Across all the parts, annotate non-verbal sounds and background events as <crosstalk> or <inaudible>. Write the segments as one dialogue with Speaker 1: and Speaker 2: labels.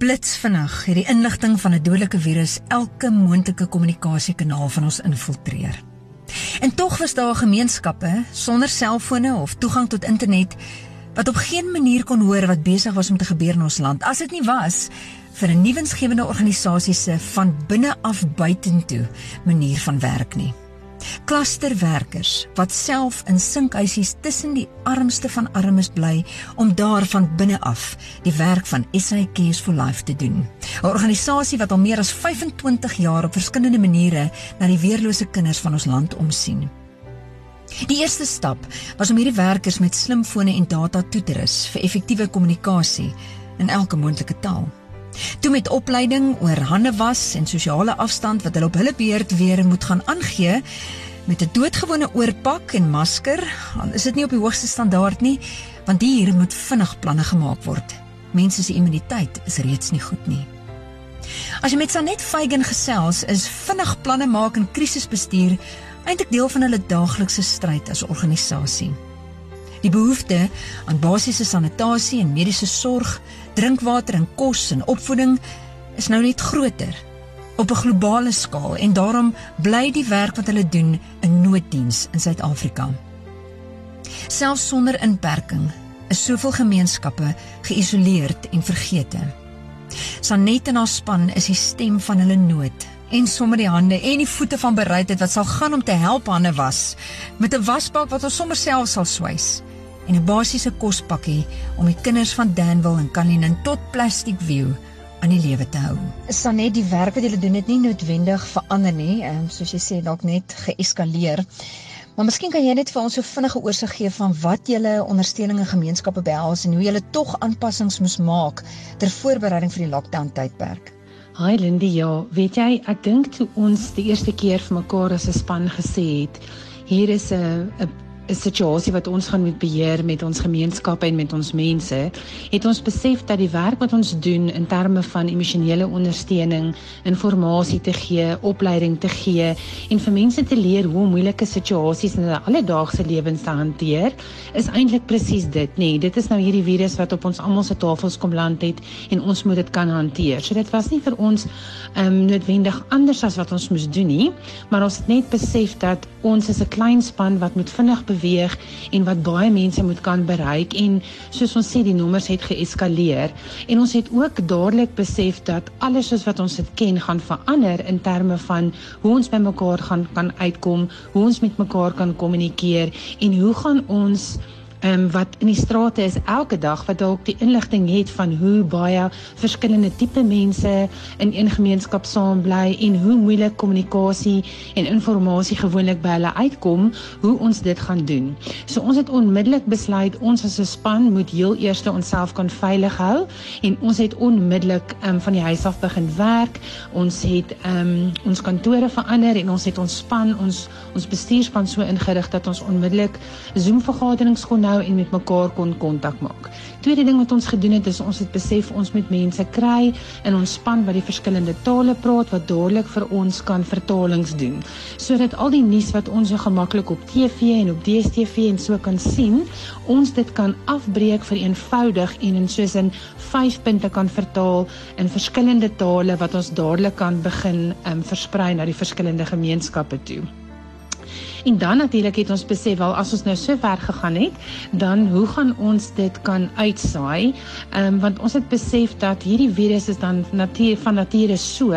Speaker 1: Blitsvinnig het die inligting van 'n dodelike virus elke moontlike kommunikasiekanaal van ons infiltreer. En tog was daar gemeenskappe sonder selfone of toegang tot internet wat op geen manier kon hoor wat besig was om te gebeur in ons land as dit nie was vir 'n nuwensgewende organisasie se van binne af buitentoe manier van werk nie. Klasterwerkers wat self in sinkhuisies tussen die armste van armes bly om daar van binne af die werk van SA Cares for Life te doen. 'n Organisasie wat al meer as 25 jaar op verskillende maniere na die weerlose kinders van ons land omsien. Die eerste stap was om hierdie werkers met slimfone en data toe te rus vir effektiewe kommunikasie in elke moontlike taal. Toe met opleiding oor hande was en sosiale afstand wat hulle op hulle beurt weer moet gaan aangee met 'n doodgewone oorpak en masker, dan is dit nie op die hoogste standaard nie, want hier moet vinnig planne gemaak word. Mense se immuniteit is reeds nie goed nie. As jy met Sanet Feigen gesels, is vinnig planne maak en krisisbestuur eintlik deel van hulle daaglikse stryd as organisasie. Die behoefte aan basiese sanitasie en mediese sorg, drinkwater en kos en opvoeding is nou net groter op 'n globale skaal en daarom bly die werk wat hulle doen 'n nooddiens in Suid-Afrika. Selfs sonder inperking is soveel gemeenskappe geïsoleerd en vergete. Sanet en haar span is die stem van hulle nood en sommer die hande en die voete van bereidheid wat sal gaan om te help hande was met 'n wasbak wat ons sommer self sal swys en 'n basiese kospakkie om die kinders van Danville en Kalinin tot Plastic View aan die lewe te hou. Is dan net die werk wat julle doen net nie noodwendig verander nie, um, soos jy sê dalk net geeskaleer. Maar miskien kan jy net vir ons so vinnige oorsig gee van wat julle ondersteuning in gemeenskappe behels en hoe julle tog aanpassings moes maak ter voorbereiding vir die lockdown tydperk.
Speaker 2: Hi Lindy, ja, weet jy, ek dink toe ons die eerste keer vir mekaar as 'n span gesê het, hier is 'n 'n 'n situasie wat ons gaan moet beheer met ons gemeenskappe en met ons mense, het ons besef dat die werk wat ons doen in terme van emosionele ondersteuning, inligting te gee, opleiding te gee en vir mense te leer hoe om moeilike situasies in hulle alledaagse lewens te hanteer, is eintlik presies dit, nê. Nee, dit is nou hierdie virus wat op ons almal se tafels kom land het en ons moet dit kan hanteer. So dit was nie vir ons ehm um, noodwendig anders as wat ons moes doen nie, maar ons het net besef dat ons is 'n klein span wat moet vinnig beweeg en wat baie mense moet kan bereik en soos ons sê die nommers het geeskaleer. En ons het ook dadelik besef dat alles soos wat ons dit ken gaan verander in terme van hoe ons by mekaar gaan kan uitkom, hoe ons met mekaar kan kommunikeer en hoe gaan ons um, wat in die strate is elke dag wat dalk die inligting het van hoe baie verskillende tipe mense in een gemeenskap saam bly en hoe moeilik kommunikasie en inligting gewoonlik by hulle uitkom, hoe ons dit gaan doen. So ons het onmiddellik besluit ons as 'n span moet heel eers onsself kan veilig hou en ons het onmiddellik um, van die huis af begin werk. Ons het um, ons kantore verander en ons het ons span, ons ons bestuurspan so ingerig dat ons onmiddellik Zoom vergaderings kon nou en met mekaar kon kontak maak. Tweede ding wat ons gedoen het is ons het besef ons moet mense kry in ons span wat die verskillende tale praat wat dadelik vir ons kan vertalings doen sodat al die nuus wat ons so gemaklik op TV en op DStv en so kan sien, ons dit kan afbreek vir eenvoudig en in soos in 5 punte kan vertaal in verskillende tale wat ons dadelik kan begin um, versprei na die verskillende gemeenskappe toe. En dan natuurlik het ons besef wel as ons nou so ver gegaan het, dan hoe gaan ons dit kan uitsaai? Ehm um, want ons het besef dat hierdie virus is dan natuur van nature so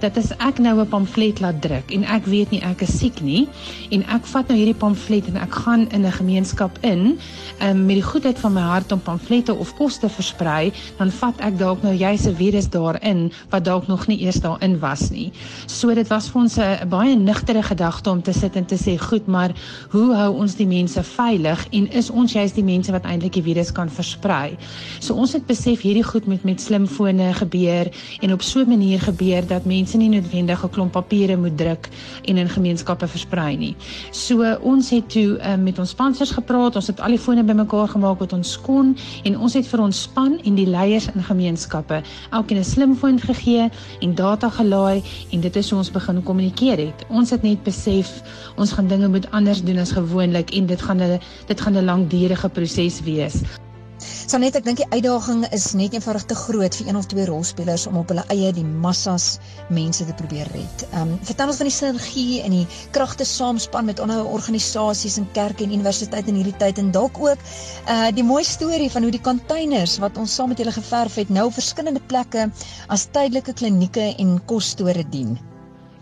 Speaker 2: dat as ek nou 'n pamflet laat druk en ek weet nie ek is siek nie en ek vat nou hierdie pamflet en ek gaan in 'n gemeenskap in, ehm um, met die goedheid van my hart om pamflette of kos te versprei, dan vat ek dalk nou juis 'n virus daarin wat dalk nog nie eers daarin was nie. So dit was vir ons 'n baie nugtere gedagte om te sit en te sê goed, maar hoe hou ons die mense veilig en is ons juist die mense wat eintlik die virus kan versprei? So ons het besef hierdie goed moet met slimfone gebeur en op so 'n manier gebeur dat mense nie noodwendig 'n klomp papiere moet druk en in gemeenskappe versprei nie. So ons het toe um, met ons sponsors gepraat, ons het al die fone bymekaar gemaak wat ons kon en ons het vir ons span en die leiers in gemeenskappe elkeen 'n slimfoon gegee en data gelaai en dit is hoe ons begin kommunikeer het. Ons het net besef ons gaan dinge moet anders doen as gewoonlik en dit gaan 'n dit gaan 'n langdurige proses wees.
Speaker 1: Sanet, ek dink die uitdaging is net eenvoudig te groot vir een of twee rolspelers om op hulle eie die massas mense te probeer red. Ehm um, vertel ons van die sinergie en die kragte saamspan met ander organisasies en kerke en universiteite in hierdie tyd en dalk ook uh die mooi storie van hoe die containers wat ons saam met julle geverf het nou op verskillende plekke as tydelike klinieke en kosstore dien.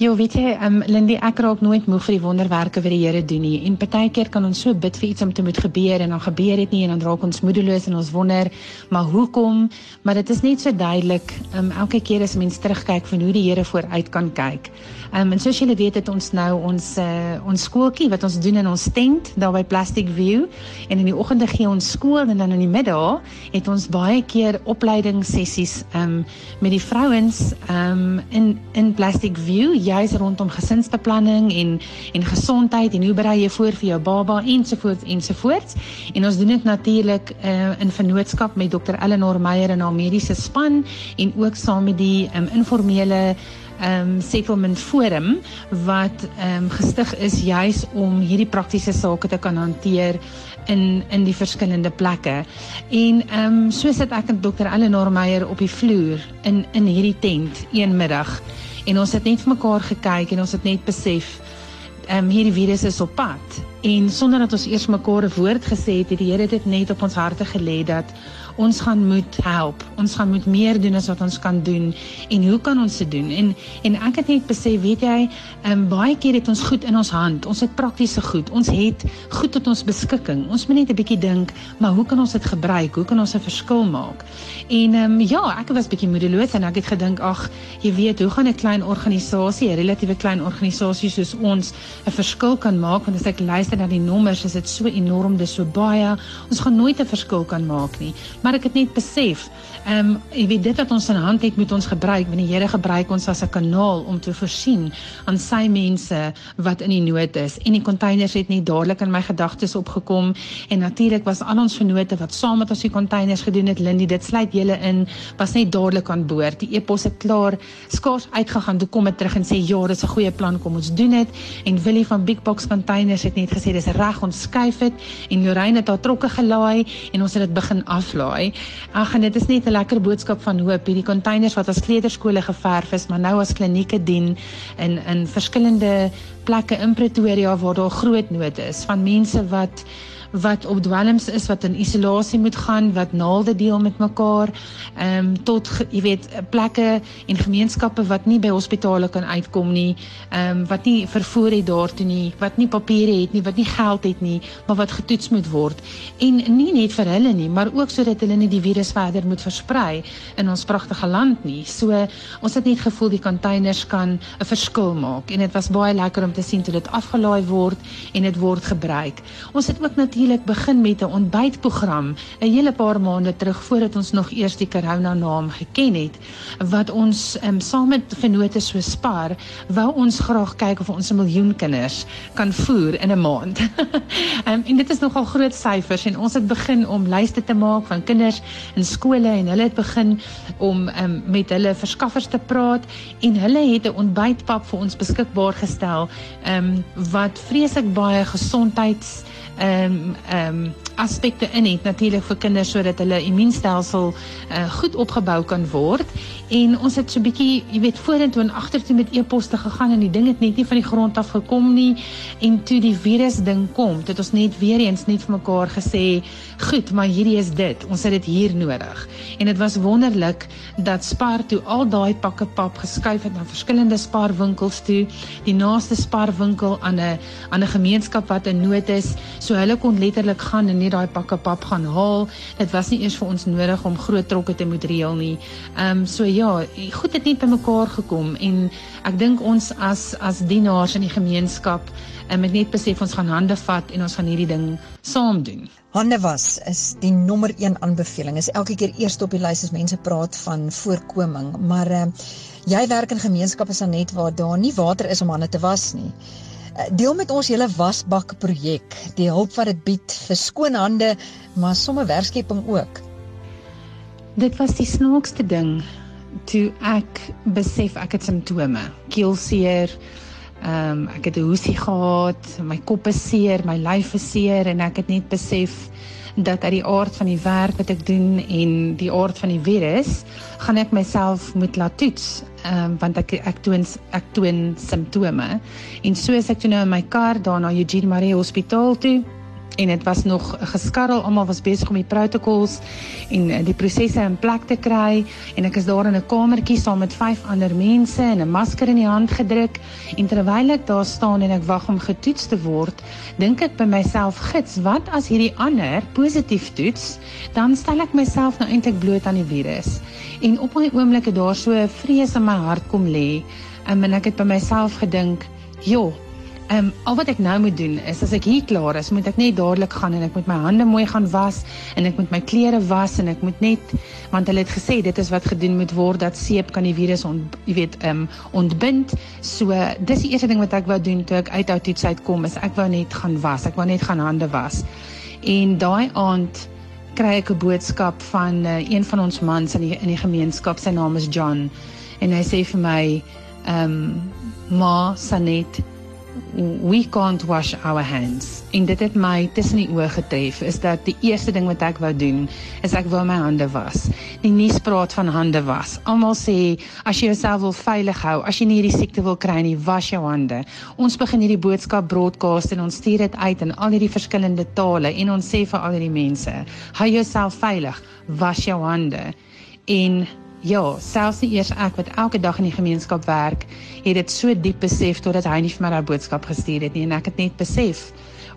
Speaker 2: Jo, weet jy, um, Lindy, ek raak nooit moeg vir die wonderwerke wat die Here doen nie. En partykeer kan ons so bid vir iets om te moet gebeur en dan gebeur dit nie en dan raak ons moedeloos en ons wonder, maar hoekom? Maar dit is net so duidelik, um, elke keer as mens terugkyk van hoe die Here vooruit kan kyk. Um, en soos julle weet het ons nou ons uh, ons skooltjie wat ons doen in ons tent daar by Plastic View en in die oggende gee ons skool en dan in die middag het ons baie keer opleidingssessies um, met die vrouens um, in in Plastic View juis rondom gesinsbeplanning en en gesondheid en hoe berei jy voor vir jou baba ensovoorts ensovoorts en ons doen dit natuurlik uh, in vennootskap met Dr Eleanor Meyer en haar mediese span en ook saam met die um, informele um settlement forum wat um gestig is juis om hierdie praktiese sake te kan hanteer in in die verskillende plekke. En um soos dit ek en Dr Eleanor Meyer op die vloer in in hierdie tent een middag en ons het net vir mekaar gekyk en ons het net besef um hierdie virus is op pad. En sonder dat ons eers mekaar 'n woord gesê het, het die Here dit net op ons harte gelê dat ons gaan moet help. Ons gaan moet meer doen as wat ons kan doen. En hoe kan ons dit doen? En en ek het net besef, weet jy, um, baie keer het ons goed in ons hand. Ons het praktiese goed. Ons het goed tot ons beskikking. Ons moet net 'n bietjie dink, maar hoe kan ons dit gebruik? Hoe kan ons 'n verskil maak? En ehm um, ja, ek was bietjie moedeloos en ek het gedink, ag, jy weet, hoe gaan 'n klein organisasie, 'n relatiewe klein organisasie soos ons 'n verskil kan maak? Want as ek luister na die nommers, is dit so enorm, dis so baie. Ons gaan nooit 'n verskil kan maak nie maar ek het net besef, ehm um, jy weet dit wat ons in hand het moet ons gebruik, want die Here gebruik ons as 'n kanaal om te voorsien aan sy mense wat in die nood is. En die containers het net dadelik in my gedagtes opgekom en natuurlik was al ons vennote wat saam met ons die containers gedoen het, Lindy, dit sluit julle in, was net dadelik aan boord. Die epos het klaar skaars uitgegaan, toe kom dit terug en sê ja, dis 'n goeie plan, kom ons doen dit. En Willie van Big Box Containers het net gesê dis reg, ons skuif dit en Lorraine het haar trokke gelaai en ons het dit begin aflaai laai. Ag en dit is net 'n lekker boodskap van hoop. Hierdie containers wat as kleuterskole geverf is, maar nou as klinieke dien in in verskillende plekke in Pretoria waar daar groot nood is van mense wat wat op dwelms is wat in isolasie moet gaan wat naalde deel met mekaar ehm um, tot jy weet plekke en gemeenskappe wat nie by hospitale kan uitkom nie ehm um, wat nie vervoer het daartoe nie wat nie papiere het nie wat nie geld het nie maar wat getoets moet word. En nie net vir hulle nie maar ook sodat hulle nie die virus verder moet versprei in ons pragtige land nie. So ons het net gevoel die containers kan 'n verskil maak en dit was baie lekker om te sien hoe dit afgelaai word en dit word gebruik. Ons het ook natuurlik natuurlik begin met 'n ontbytprogram 'n hele paar maande terug voordat ons nog eers die corona naam geken het wat ons um, saam met vennote so spaar wou ons graag kyk of ons 'n miljoen kinders kan voer in 'n maand. um, <laughs> en dit is nogal groot syfers en ons het begin om lyste te maak van kinders in skole en hulle het begin om um, met hulle verskaffers te praat en hulle het 'n ontbytpap vir ons beskikbaar gestel um, wat vreeslik baie gesondheids ehm um, ehm um, aspekte in het natuurlik vir kinders sodat hulle immuunstelsel uh, goed opgebou kan word en ons het so 'n bietjie jy weet vorentoe en agtertoe met e-poste gegaan en die ding het net nie van die grond af gekom nie. En toe die virus ding kom het ons net weer eens net vir mekaar gesê goed maar hierdie is dit ons het dit hier nodig en dit was wonderlik dat Spar toe al daai pakke pap geskuif het na verskillende Spar winkels toe die naaste Spar winkel aan 'n aan 'n gemeenskap wat in nood is so hulle kon letterlik gaan en net daai pakke pap gaan haal. Dit was nie eers vir ons nodig om groot trokke te moet reël nie. Ehm um, so ja, goed het net bymekaar gekom en ek dink ons as as dienaars in die gemeenskap um, het net besef ons gaan hande vat en ons gaan hierdie ding saam doen.
Speaker 1: Hande was is die nommer 1 aanbeveling. Is elke keer eerste op die lys as mense praat van voorkoming, maar uh, jy werk in gemeenskappe is net waar daar nie water is om hande te was nie. Eh, deel met ons julle wasbak projek, die hulp wat dit bied vir skoon hande, maar sommer werkskepping ook.
Speaker 2: Dit was die snaakste ding toe ek besef ek het simptome, keelseer, ehm um, ek het 'n hoesie gehad, my kop is seer, my lyf is seer en ek het net besef dat uit die aard van die werk wat ek doen en die aard van die virus, gaan ek myself moet laat toets, um, want ek ek toon ek toon simptome. En so as ek toe nou in my kar daar na Eugene Marie Hospitaal toe en dit was nog geskarrel almal was besig om die protokols en eh, die prosesse in plek te kry. En ek is daar in 'n kamertjie saam met vyf ander mense en 'n masker in die hand gedruk. En terwyl ek daar staan en ek wag om getoets te word dink ek by myself gits wat as hierdie ander positief toets dan stel ek myself nou eintlik bloot aan die virus. En op my oomblikke daar so 'n vrees in my hart kom lê en ek het by myself gedink joh Ehm um, al wat ek nou moet doen is as ek hier klaar is, moet ek net dadelik gaan en ek moet my hande mooi gaan was en ek moet my klere was en ek moet net want hulle het gesê dit is wat gedoen moet word dat seep kan die virus on, jy weet ehm um, ontbind. So dis die eerste ding wat ek wou doen toe ek uit oudits uitkom is ek wou net gaan was. Ek wou net gaan hande was. En daai aand kry ek 'n boodskap van uh, een van ons mans in die in die gemeenskap. Sy naam is John en hy sê vir my ehm um, ma Sanet we can't wash our hands. En dit het my tussen die oë getref is dat die eerste ding wat ek wou doen is ek wou my hande was. Die nuus praat van hande was. Almal sê as jy jouself wil veilig hou, as jy nie hierdie siekte wil kry nie, was jou hande. Ons begin hierdie boodskap broadcast en ons stuur dit uit in al hierdie verskillende tale en ons sê vir al hierdie mense, hou jouself veilig, was jou hande. En Ja, selfs nie eers ek wat elke dag in die gemeenskap werk, het dit so diep besef totdat hy nie vir my daai boodskap gestuur het nie en ek het net besef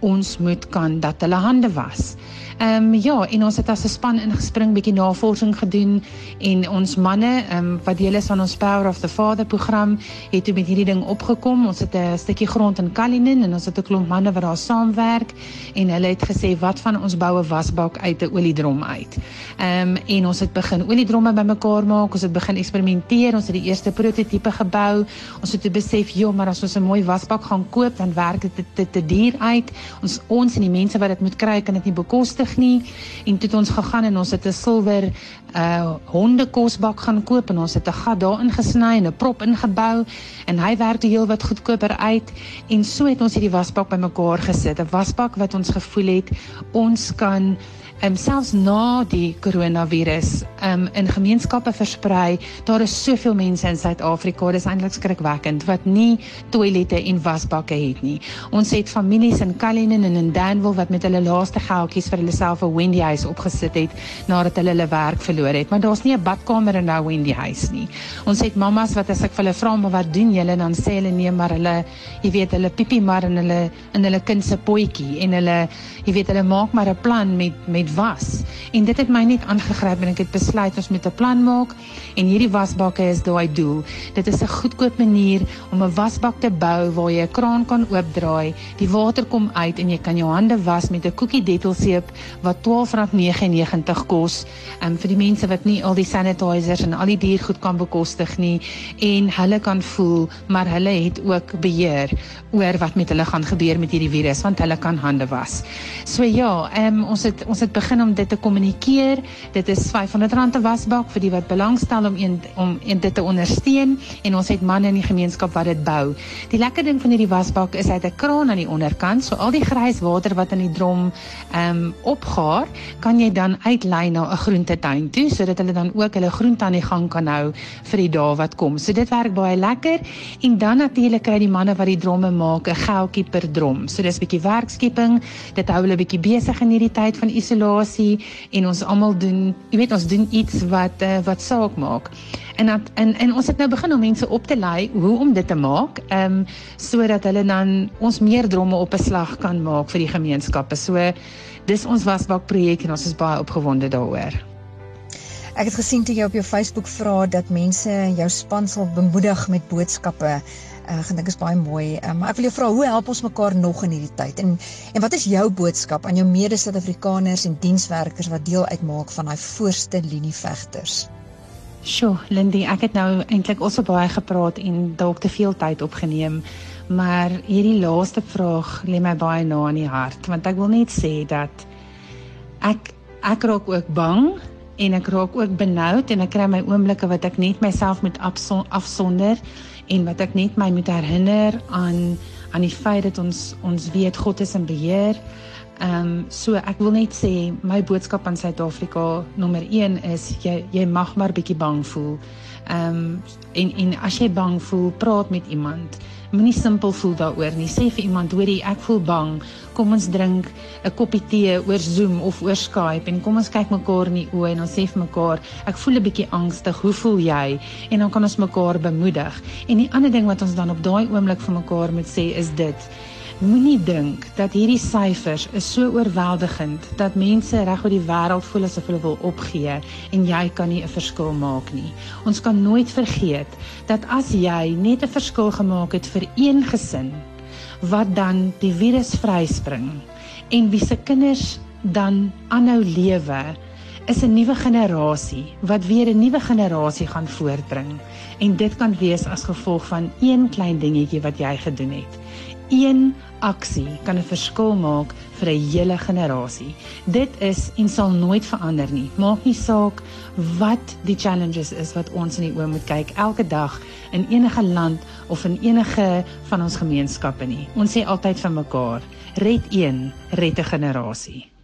Speaker 2: ons moet kan dat hulle hande was. Ehm um, ja, en ons het as 'n span ingespring, bietjie navorsing gedoen en ons manne, ehm um, wat deel is van ons Power of the Father program, het toe met hierdie ding opgekom. Ons het 'n stukkie grond in Kalinin en ons het 'n klomp manne wat daar saamwerk en hulle het gesê wat van ons boue wasbak uit 'n oliedrom uit. Ehm um, en ons het begin oliedromme bymekaar maak. Ons het begin eksperimenteer. Ons het die eerste prototipe gebou. Ons het besef, "Jo, maar as ons 'n mooi wasbak gaan koop, dan werk dit te, te, te duur uit. Ons ons en die mense wat dit moet kry, kan dit nie bekostig nie. En toe het ons gegaan en ons het 'n silwer uh hondekosbak gaan koop en ons het 'n gat daarin gesny en 'n prop ingebou en hy werk die heel wat goedkoper uit. En so het ons hierdie wasbak bymekaar gesit. 'n wasbak wat ons gevoel het ons kan um, selfs na die koronavirus um, in gemeenskappe versprei. Daar is soveel mense in Suid-Afrika, dis eintlik skrikwekkend wat nie toilette en wasbakke het nie. Ons het families in Cullinan en in Danville wat met hulle laaste geldjies vir hulle self 'n Wendy huis opgesit het nadat hulle hulle werk verloor het, maar daar's nie 'n badkamer in daai Wendy huis nie. Ons het mammas wat as ek vir hulle vra maar wat doen julle dan sê hulle nee maar hulle jy weet hulle piepie maar in hulle in hulle kind se potjie en hulle jy weet hulle maak maar 'n plan met met dit was. En dit het my net aangegryp en ek het besluit ons moet 'n plan maak en hierdie wasbakke is daai doel. Dit is 'n goedkoop manier om 'n wasbak te bou waar jy 'n kraan kan oopdraai, die water kom uit en jy kan jou hande was met 'n koekie dettelseep wat R12.99 kos. Um vir die mense wat nie al die sanitizers en al die diergoed kan bekostig nie en hulle kan voel maar hulle het ook beheer oor wat met hulle gaan gebeur met hierdie virus want hulle kan hande was. So ja, um, ons het ons het begin om dit te kommunikeer. Dit is R500 'n wasbak vir die wat belangstel om een om een dit te ondersteun en ons het manne in die gemeenskap wat dit bou. Die lekker ding van hierdie wasbak is hy het 'n kraan aan die onderkant, so al die grys water wat in die drom ehm um, opgaar, kan jy dan uitlei na 'n groentetuin toe sodat hulle dan ook hulle groente aan die gang kan hou vir die dae wat kom. So dit werk baie lekker en dan natuurlik kry die manne wat die dromme maak 'n geldjie per drom. So dis 'n bietjie werkskepping. Dit hou hulle bietjie besig in hierdie tyd van isolasie en ons almal doen, jy weet ons doen iets wat uh, wat saak maak. En dat, en en ons het nou begin om mense op te lei hoe om dit te maak, ehm um, sodat hulle dan ons meer dromme op 'n slag kan maak vir die gemeenskappe. So dis ons wasbak projek en ons is baie opgewonde daaroor.
Speaker 1: Ek het gesien toe jy op jou Facebook vra dat mense jou span sal bemoedig met boodskappe uh, gedink is baie mooi. Uh, maar ek wil jou vra, hoe help ons mekaar nog in hierdie tyd? En en wat is jou boodskap aan jou mede-Suid-Afrikaners en dienswerkers wat deel uitmaak van daai voorste linie vegters?
Speaker 2: Sjoe, Lindy, ek het nou eintlik also baie gepraat en dalk te veel tyd opgeneem, maar hierdie laaste vraag lê my baie na in die hart, want ek wil net sê dat ek ek raak ook bang en ek raak ook benoud en ek kry my oomblikke wat ek net myself moet afsonder en wat ek net my moet herinner aan aan die feit dat ons ons weet God is in beheer. Ehm um, so ek wil net sê my boodskap aan Suid-Afrika nommer 1 is jy jy mag maar bietjie bang voel. Ehm um, en en as jy bang voel, praat met iemand. Moenie simpel voel daaroor nie. Sê vir iemand, hoorie, ek voel bang. Kom ons drink 'n koppie tee oor Zoom of oor Skype en kom ons kyk mekaar in die oë en ons sê vir mekaar, ek voel 'n bietjie angstig. Hoe voel jy? En dan kan ons mekaar bemoedig. En die ander ding wat ons dan op daai oomblik vir mekaar moet sê is dit Moenie dink dat hierdie syfers is so oorweldigend dat mense reg oor die wêreld voel asof hulle wil opgee en jy kan nie 'n verskil maak nie. Ons kan nooit vergeet dat as jy net 'n verskil gemaak het vir een gesin wat dan die virus vryspring en wie se kinders dan aanhou lewe is 'n nuwe generasie wat weer 'n nuwe generasie gaan voortbring en dit kan wees as gevolg van een klein dingetjie wat jy gedoen het. Een aksie kan 'n verskil maak vir 'n hele generasie. Dit is en sal nooit verander nie. Maak nie saak wat die challenges is wat ons in die oë moet kyk elke dag in enige land of in enige van ons gemeenskappe nie. Ons sê altyd vir mekaar, red een, red 'n generasie.